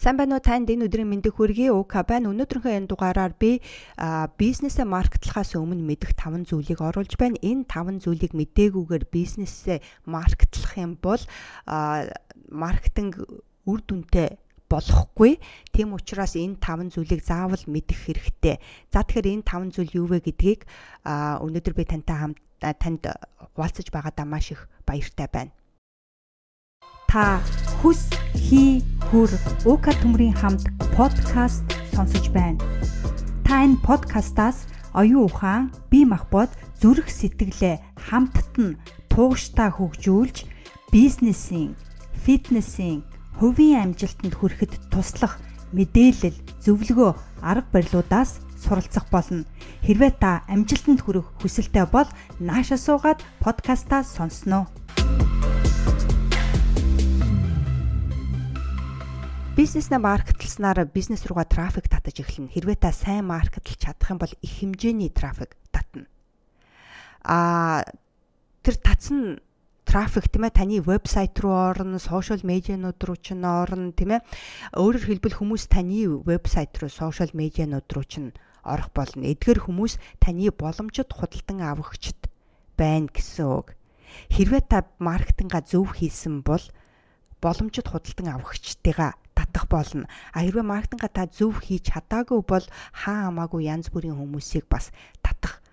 Сайн байна уу танд энэ өдрийн мэндийг хүргэе. УК байна. Өнөөдрийнхөө энэ дугаараар би бизнесээ маркетлахаас өмнө мэдэх 5 зүйлийг оруулж байна. Энэ 5 зүйлийг мэдээгүйгээр бизнесээ маркетлах юм бол маркетинг үр дүнтэй болохгүй. Тийм учраас энэ 5 зүйлийг заавал мэдэх хэрэгтэй. За тэгэхээр энэ 5 зүйл юу вэ гэдгийг өнөөдөр би тантай хамт танд хуваалцаж байгаадаа маш их баяртай байна та хүс хий хөр уука төмрийн хамт подкаст сонсож байна. Та энэ подкастаас оюун ухаан, бие махбод, зүрх сэтгэлээ хамтд нь тууштай хөгжүүлж бизнесийн, фитнесийн, хувийн амжилтанд хүрэхэд туслах мэдээлэл, зөвлөгөө, арга барилуудаас суралцах болно. Хэрвээ та амжилтанд хүрэх хүсэлтэй бол нааша суугаад подкастаа сонсноо. Бизнеснээ маркетлснаар бизнес руугаа трафик татаж эхэлнэ. Хэрвээ та сайн маркетлж чадах юм бол их хэмжээний трафик татна. А тэр татсан трафик тийм ээ таны вебсайт руу орно, сошиал медианууд руу ч орно тийм ээ. Өөрөөр хэлбэл хүмүүс таны вебсайт руу, сошиал медианууд руу ч орох болно. Эдгээр хүмүүс таны боломжит худалдан авахчд байна гэсэн үг. Хэрвээ та маркетинга зөв хийсэн бол боломжит худалдан авахчдыгаа татах болно. А хэрвээ маркетинга та зөв хийж чадаагүй бол хаа хамаагүй янз бүрийн хүмүүсийг бас татах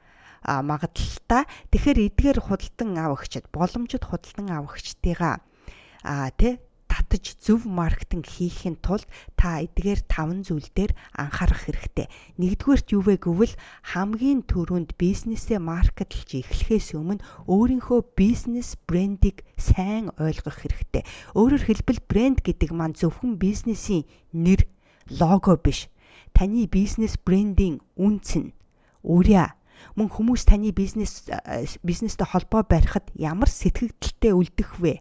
магадлалтай. Тэгэхээр эдгээр худалдан авахчид, боломжит худалдан авахчдыгаа а тэ татаж зөв маркетинг хийхин тулд та эдгээр 5 зүйл дээр анхаарах хэрэгтэй. Нэгдүгээрт юу вэ гэвэл хамгийн түрүүнд бизнесээ маркетлж эхлэхээс өмнө өөрийнхөө бизнес брендийг сайн ойлгох хэрэгтэй. Өөрөөр хэлбэл брэнд гэдэг маань зөвхөн бизнесийн нэр, лого биш. Таны бизнес брендийн үнц нь үрээ мөн хүмүүс таны бизнес бизнестэй холбоо барихад ямар сэтгэгдэлтэй үлдэх вэ?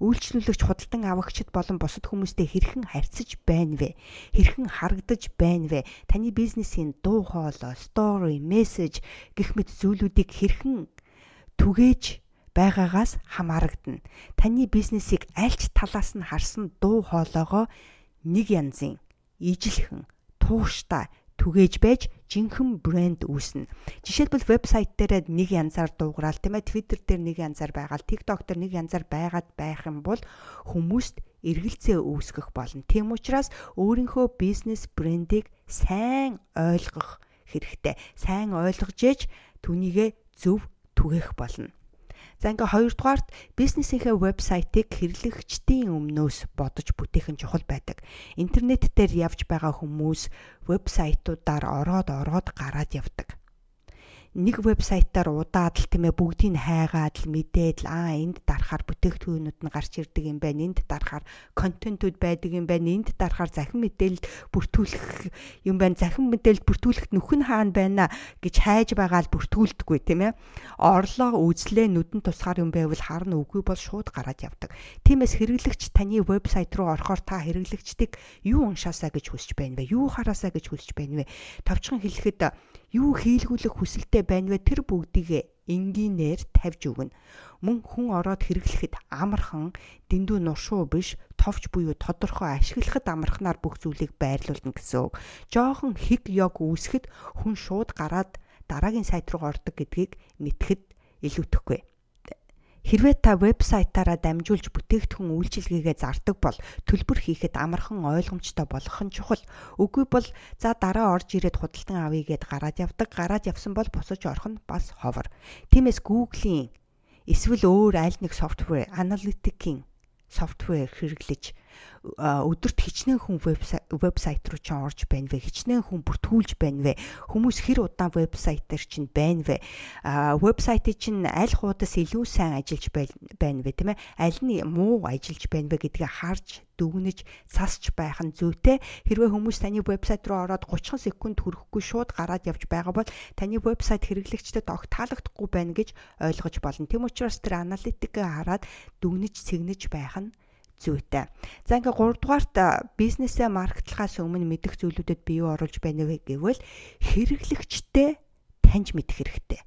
Үйлчлүүлэгч худалдан авагчид болон бусад хүмүүстэй хэрхэн харьцаж байна вэ? Хэрхэн харагдаж байна вэ? Таны бизнесийн дуу хоолой, story, message гэх мэт зүйлүүдийг хэрхэн түгээж байгаагаас хамаарагдана. Таны бизнесийг аль ч талаас нь харсан дуу хоолойгоо нэг янзын ижилхэн, тууштай түгээж байж жинхэнэ брэнд үүснэ. Жишээлбэл вебсайт дээр нэг янзаар дуугараал тийм ээ Twitter дээр нэг янзаар байгаал TikTok дээр нэг янзаар байгаад байх юм бол хүмүүст эргэлзээ үүсгэх болно. Тийм учраас өөрийнхөө бизнес брендийг сайн ойлгох хэрэгтэй. Сайн ойлгож ээж түүнийгээ зөв түгэх болно. За ингээ хоёрдугаарт бизнесийнхээ вебсайтыг хэрэглэгчдийн өмнөөс бодож бүтээх нь чухал байдаг. Интернет дээр явж байгаа хүмүүс вебсайтуудаар ороод ороод гараад явдаг нэг вебсайтаар удаад л тийм ээ бүгдийг хайгаад л мэдээд л аа энд дарахаар бүтээгдэхүүнүүд нь гарч ирдэг юм байна. Энд дарахаар контентууд байдаг юм байна. Энд дарахаар захин мэдээлэл бүртгүүлэх юм байна. Захин мэдээлэл бүртгүүлэхэд нүхэн хаана байна гэж хайж байгаа л бүртгүүлдэггүй тийм ээ. Орлоо үзлээ нүдэн тусгаар юм байвал харна үгүй бол шууд гараад явдаг. Тиймээс хэрэглэгч таны вебсайт руу орохоор та хэрэглэгчдийг юу уншаасаа гэж хүсэж байна вэ? Юу хараасаа гэж хүсэж байна вэ? Товчхон хэлэхэд юу хийлгүүлэх хүсэлтэй байна вэ тэр бүгдийг энгийнээр тавьж өгнө. Мөн хүн ороод хэрэглэхэд амархан дэндүү нуршуу биш товч буюу тодорхой ашиглахад амархнаар бүх зүйлийг байрлуулна гэсэн үг. Жохон хиг ёг үүсгэхэд хүн шууд гараад дараагийн сайт руу ордог гэдгийг мэдхэд илүүтэхгүй. Хэрвээ та вебсайтаараа дамжуулж бүтээгдэхүүн үйлчилгээгээ зардаг бол төлбөр хийхэд амархан ойлгомжтой болох нь чухал. Үгүй бол за дараа орж ирээд худалдан авъя гэд гараад явдаг. Гараад явсан бол босож орох нь бас ховор. Тиймээс Google-ийн эсвэл өөр аль нэг софтвер, аналитикийн софтвер хэрэглэж өдөрт хичнээн хүн вебсайт руу ч орж байна вэ? Хичнээн хүн бүртгүүлж байна вэ? Хүмүүс хэр удаан вебсайтаар чинь байна вэ? Вебсайтыг чинь аль хуудас илүү сайн ажиллаж байна вэ, тийм ээ? Аль нь муу ажиллаж байна вэ гэдгийг харж дүгнэж цасч байх нь зүйтэй. Хэрвээ хүмүүс таны вебсайт руу ороод 30 секунд хүрэхгүй шууд гараад явж байгаа бол таны вебсайт хэрэглэгчдэд огт таалагдахгүй байна гэж ойлгож болно. Тэм учраас тэр аналитикээ хараад дүгнэж цэгнэж байх нь зүйтэй. За ингээ 3 дугаарт бизнесээ маркетлахаас өмнө мэдэх зүйлүүдэд би юу оруулж байна вэ гэвэл хэрэглэгчтэй таньж мэдэх хэрэгтэй.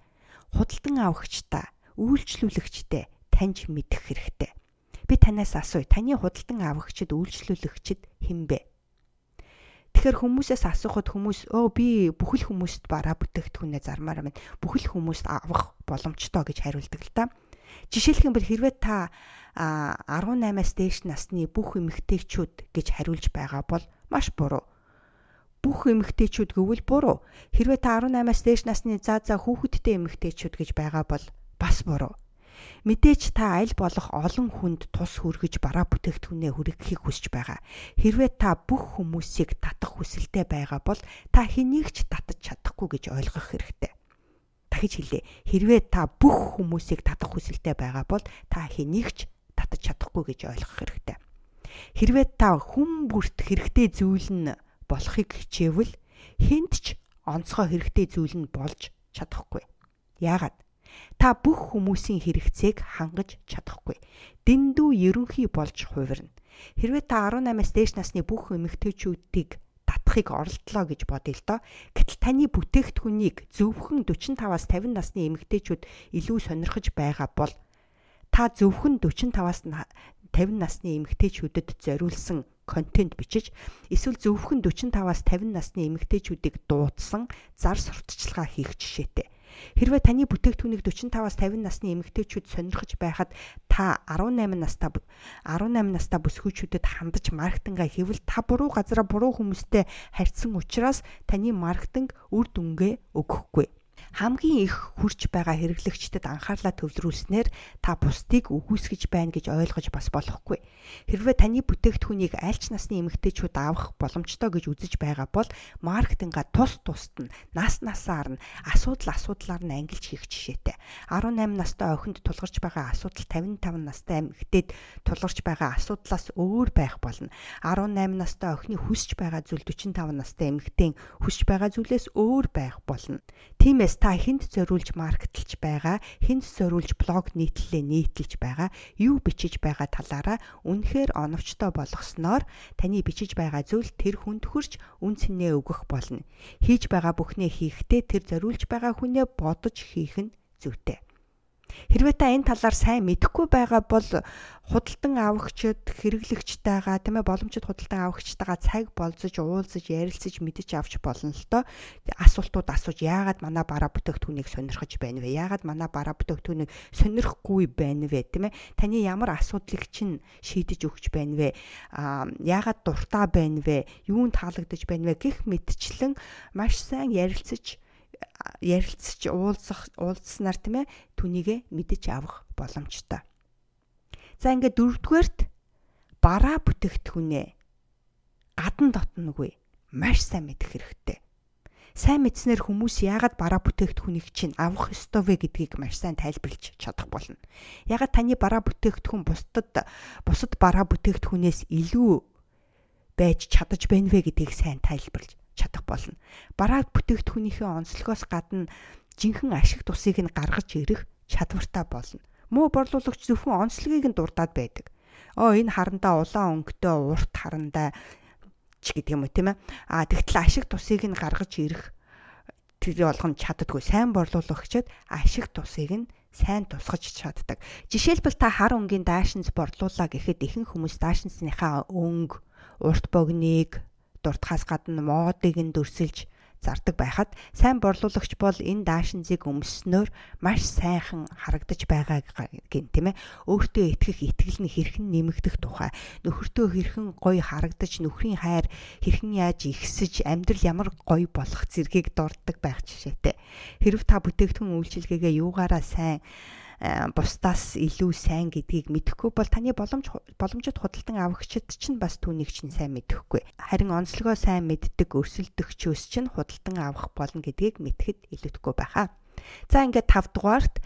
Худалдан авахчтай, үйлчлүүлэгчтэй таньж мэдэх хэрэгтэй. Би танаас асууя. Таны худалдан авахчид, үйлчлүүлэгчид хэн бэ? Тэгэхээр хүмүүсээс асуухад хүмүүс өө би бүхэл хүмүүст бараа бүтээгдэхүүнээ зармаар байна. Бүхэл хүмүүст авах боломжтой гэж хариулдаг л да. Жишээлх юм бол хэрвээ та 18-аас дээш насны бүх эмэгтэйчүүд гэж хариулж байгаа бол маш буруу. Бүх эмэгтэйчүүд гэвэл буруу. Хэрвээ та 18-аас дээш насны заа заа хүүхэдтэй эмэгтэйчүүд гэж байгаа бол бас буруу. Мэдээж та аль болох олон хүнд тус хүргэж бараа бүтээгдэхүүнээ хүргэхийг хүсэж байгаа. Хэрвээ та бүх хүмүүсийг татах хүсэлтэй байгаа бол та хэнийг ч татаж чадахгүй гэж ойлгох хэрэгтэй. Дахиж хэлье. Хэрвээ та бүх хүмүүсийг татах хүсэлтэй байгаа бол та хэнийг ч татаж чадахгүй гэж ойлгох хэрэгтэй. Хэрвээ та хүн бүрт хэрэгтэй зүйл нь болохыг хичээвэл хүнд ч онцгой хэрэгтэй зүйл нь болж чадахгүй. Яагаад? Та бүх хүмүүсийн хэрэгцээг хангаж чадахгүй. Дэндүү ерөнхий болж хувирна. Хэрвээ та 18-аас дээш насны бүх эмэгтэйчүүдийг татахыг оролдлоо гэж бодъё л доо. Гэтэл таны бүтээгдэхүүнийг зөвхөн 45-аас 50 насны эмэгтэйчүүд илүү сонирхож байгаа бол та зөвхөн 45-аас 50 насны эмэгтэйчүүдэд зориулсан контент бичиж эсвэл зөвхөн 45-аас 50 насны эмэгтэйчүүдийг дуудсан зар сурталчилгаа хийх жишээтэй. Хэрвээ таны бүтээгдэхүүнийг 45-аас 50 насны эмэгтэйчүүд сонирхож байхад та 18 настай 18 настай бүсгүйчүүдэд хандаж маркетингаа хийвэл та буруу газараа буруу хүмүүстэй харьцсан учраас таны маркетинг үр дүнгээ өгөхгүй хамгийн их хүрч байгаа хэрэглэгчдэд анхаарлаа төвлөрүүлснээр та бусдыг үгүйсгэж байна гэж ойлгож бас болохгүй. Хэрвээ таны бүтээгдэхүүнийг аль ч насны эмэгтэйчүүд авах боломжтой гэж үзэж байгаа бол маркетинга тус тусад нь нас насаар нь асуудал асуудлаар нь ангилж хийх жишээтэй. 18 настай охинд тулгарч байгаа асуудал 55 настай эмэгтэйд тулгарч байгаа асуудлаас өөр байх болно. 18 настай охины хүсэж байгаа зүйл 45 настай эмэгтэйн хүсэж байгаа зүйлээс өөр байх болно. Тиймээс та хүнд зориулж маркетлж байгаа, хүнд зориулж блог нийтлэлээ нийтэлж байгаа, юу бичиж байгаа талаараа үнэхээр оновчтой болгосноор таны бичиж байгаа зүйл тэр хүнд хүрч үн цэнээ өгөх болно. Хийж байгаа бүхнээ хийхдээ тэр зориулж байгаа хүнээ бодож хийх нь зүйтэй. Хэрвээ та энэ талаар сайн мэдэхгүй байгаа бол худалдан авагчид хэрэглэгчтэйгаа тийм ээ боломжит худалдан авагчтайгаа цаг болцож уулзаж ярилцаж мэдэж авч болно л доо. Асуултууд асууж яагаад манай бараа бүтээгдэхүүнийг сонирхож байна вэ? Яагаад манай бараа бүтээгдэхүүнийг сонирхгүй байна вэ? Тийм ээ таны ямар асуудлыг чинь шийдэж өгч байна вэ? А яагаад дуртай байна вэ? Юунд таалагдж байна вэ? гэх мэтчлэн маш сайн ярилцаж ярилцж уулзах уулзснаар тийм ээ түүнийгээ мэдэж авах боломжтой. За ингээд дөрөвдүгээрт бараа бүтээгдэхүүнээ гадан дотноггүй маш сайн мэдэх хэрэгтэй. Сайн мэдснээр хүмүүс яагаад бараа бүтээгдэхүүнийг чинь авах ёстой вэ гэдгийг маш сайн тайлбарлаж чадах болно. Яагаад таны бараа бүтээгдэхүүн бусдад бусад бараа бүтээгдэхүүнээс илүү байж чадаж байна вэ гэдгийг сайн тайлбарлаж чадах болно. Бараа бүтээгдэхүүнийхээ онцлогоос гадна жинхэнэ ашиг тусыг нь гаргаж ирэх чадвартай болно. Муу борлуулагч зөвхөн онцлогийг нь дурдаад байдаг. Оо энэ харандаа улаан өнгөтэй урт харандаа ч гэдэг юм уу тийм ээ. А тэгтэл ашиг тусыг нь гаргаж ирэх тэр болгоно чаддгүй. Сайн борлуулагчид ашиг тусыг нь сайн тусгаж чаддаг. Жишээлбэл та хар өнгийн даашинз борлуулаа гэхэд ихэнх хүмүүс даашинзныхаа өнгө, урт богныг, дуртахаас гадна модыг нь дөрсөлж зардаг байхад сайн борлуулагч бол энэ даашинзыг өмснөөр маш сайхан харагдаж байгаа гин тийм ээ. Өөртөө итгэх итгэл нь хэрхэн нэмэгдэх тухай нөхөртөө хэрхэн гоё харагдаж нөхрийн хайр хэрхэн яаж ихсэж амьдрал ямар гоё болох зэргийг дурддаг байх жишээтэй. Хэрв та бүтээгдэхүүн үйлчилгээгээ юугаараа сайн бусдаас илүү сайн гэдгийг мэдэхгүй бол таны боломж боломжит худалдан авагчид ч бас түүнийг чинь сайн мэдэхгүй. Харин онцлогоо сайн мэддэг өрсөлдөгчөөс чинь худалдан авах болно гэдгийг мэдэхэд илүүдэхгүй байхаа. За ингээд 5 дугаарт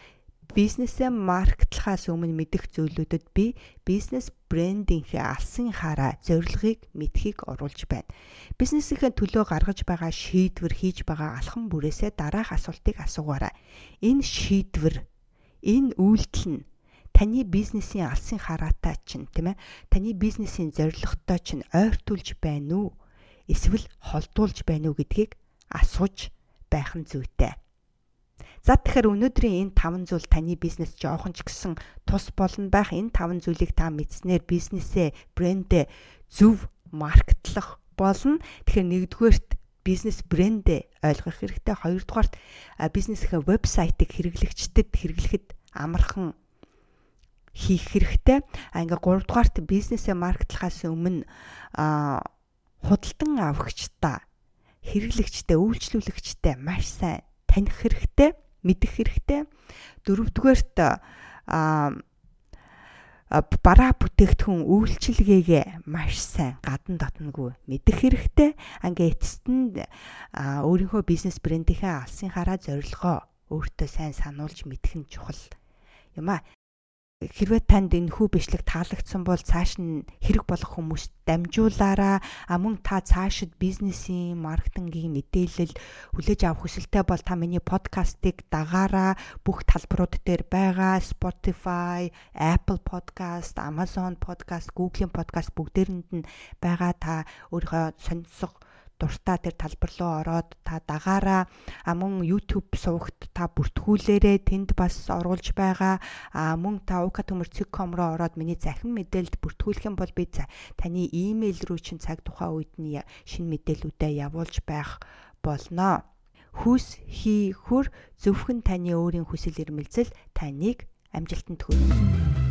бизнесээ маркетлахаас өмнө мэдэх зүйлүүдэд би бизнес брендинг алсын хараа зорилгыг мэдхийг оруулж байна. Бизнесийнхээ төлөө гаргаж байгаа шийдвэр хийж байгаа алхам бүрээсээ дараах асуултыг асуугаарай. Энэ шийдвэр энэ үйлдэл нь таны бизнесийн алсын хараатай чинь тийм ээ таны бизнесийн зорилготой чинь ойртуулж байна уу эсвэл холдуулж байна уу гэдгийг асууж байх нь зүйтэй. За тэгэхээр өнөөдрийн энэ таван зүйл таны бизнес жоохон ч гэсэн тус болно байх энэ таван зүйлийг та мэдснээр бизнесээ брэндээ зөв маркетлах болно. Тэгэхээр нэгдүгээрт бизнес брэндээ ойлгох хэрэгтэй. Хоёрдугаарт бизнесийнхээ вебсайтыг хэрэглэгчдэд хэрэглэхэд амархан хийх хэрэгтэй. А ингээ гуравдугаарт бизнесээ маркетлахаас өмнө худалдан авахчдаа хэрэглэгчтэй, үйлчлүүлэгчтэй маш сайн таних хэрэгтэй, мэдэх хэрэгтэй. Дөрөвдүгээрт а бараа бүтээгдэхүүн үйлчилгээгээ маш сайн гадна дотноггүй мэдэх хэрэгтэй. Ингээ эцэст нь өөрийнхөө бизнес брендийнхээ алсын хараа зорилгоо өөртөө сайн сануулж мэдэх нь чухал юм а хэрвээ танд энэ хүү бичлэг таалагдсан бол цааш нь хэрэг болох хүмүүст дамжуулаараа. А мөн та цаашид бизнесийн маркетингийн мэдээлэл хүлээж авах хүсэлтэй бол та миний подкастыг дагаараа бүх талбарууд дээр байгаа. Spotify, Apple Podcast, Amazon Podcast, Google-ийн podcast бүгдээрэнд нь байгаа. Та өөрийнхөө сонирсох дуртай тэр талбар руу ороод та дагаараа мөн YouTube сувагт та бүртгүүлээрээ тэнд бас оруулж байгаа мөн та uka.com руу ороод миний захин мэдээлэлд бүртгүүлэх юм бол би таны имэйл рүү чинь цаг тухай үед нь шинэ мэдээллүүдээ явуулж байх болно. Хүс хий хөр зөвхөн таны өөрийн хүсэл эрмэлзэл таныг амжилтанд хүргэнэ.